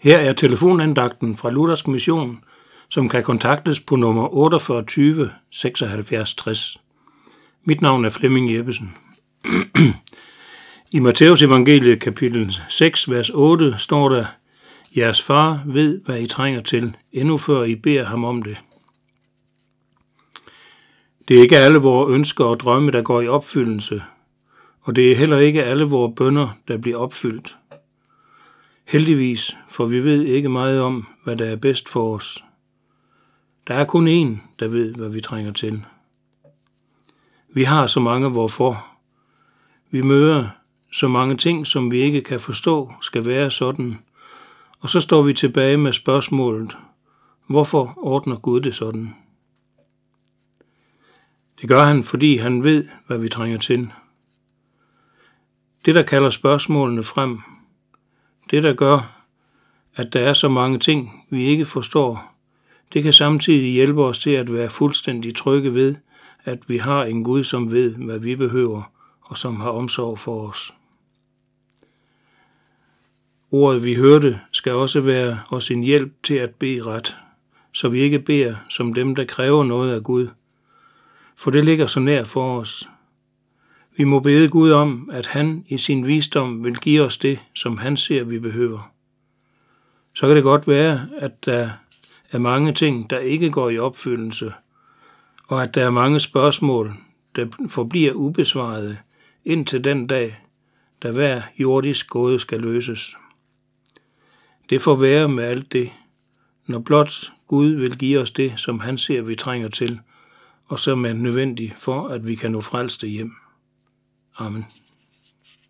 Her er telefonandagten fra Luthersk Mission, som kan kontaktes på nummer 48 76 60. Mit navn er Flemming Jeppesen. I Matteus evangeliet kapitel 6, vers 8 står der, Jeres far ved, hvad I trænger til, endnu før I beder ham om det. Det er ikke alle vores ønsker og drømme, der går i opfyldelse, og det er heller ikke alle vores bønder, der bliver opfyldt. Heldigvis, for vi ved ikke meget om, hvad der er bedst for os. Der er kun én, der ved, hvad vi trænger til. Vi har så mange hvorfor. Vi møder så mange ting, som vi ikke kan forstå, skal være sådan. Og så står vi tilbage med spørgsmålet, hvorfor ordner Gud det sådan? Det gør han, fordi han ved, hvad vi trænger til. Det, der kalder spørgsmålene frem, det, der gør, at der er så mange ting, vi ikke forstår, det kan samtidig hjælpe os til at være fuldstændig trygge ved, at vi har en Gud, som ved, hvad vi behøver, og som har omsorg for os. Ordet, vi hørte, skal også være os en hjælp til at bede ret, så vi ikke beder som dem, der kræver noget af Gud. For det ligger så nær for os. Vi må bede Gud om, at han i sin visdom vil give os det, som han ser, vi behøver. Så kan det godt være, at der er mange ting, der ikke går i opfyldelse, og at der er mange spørgsmål, der forbliver ubesvarede, indtil den dag, da hver jordisk gåde skal løses. Det får være med alt det, når blot Gud vil give os det, som han ser, vi trænger til, og som er nødvendigt for, at vi kan nå frelste hjem. Amen.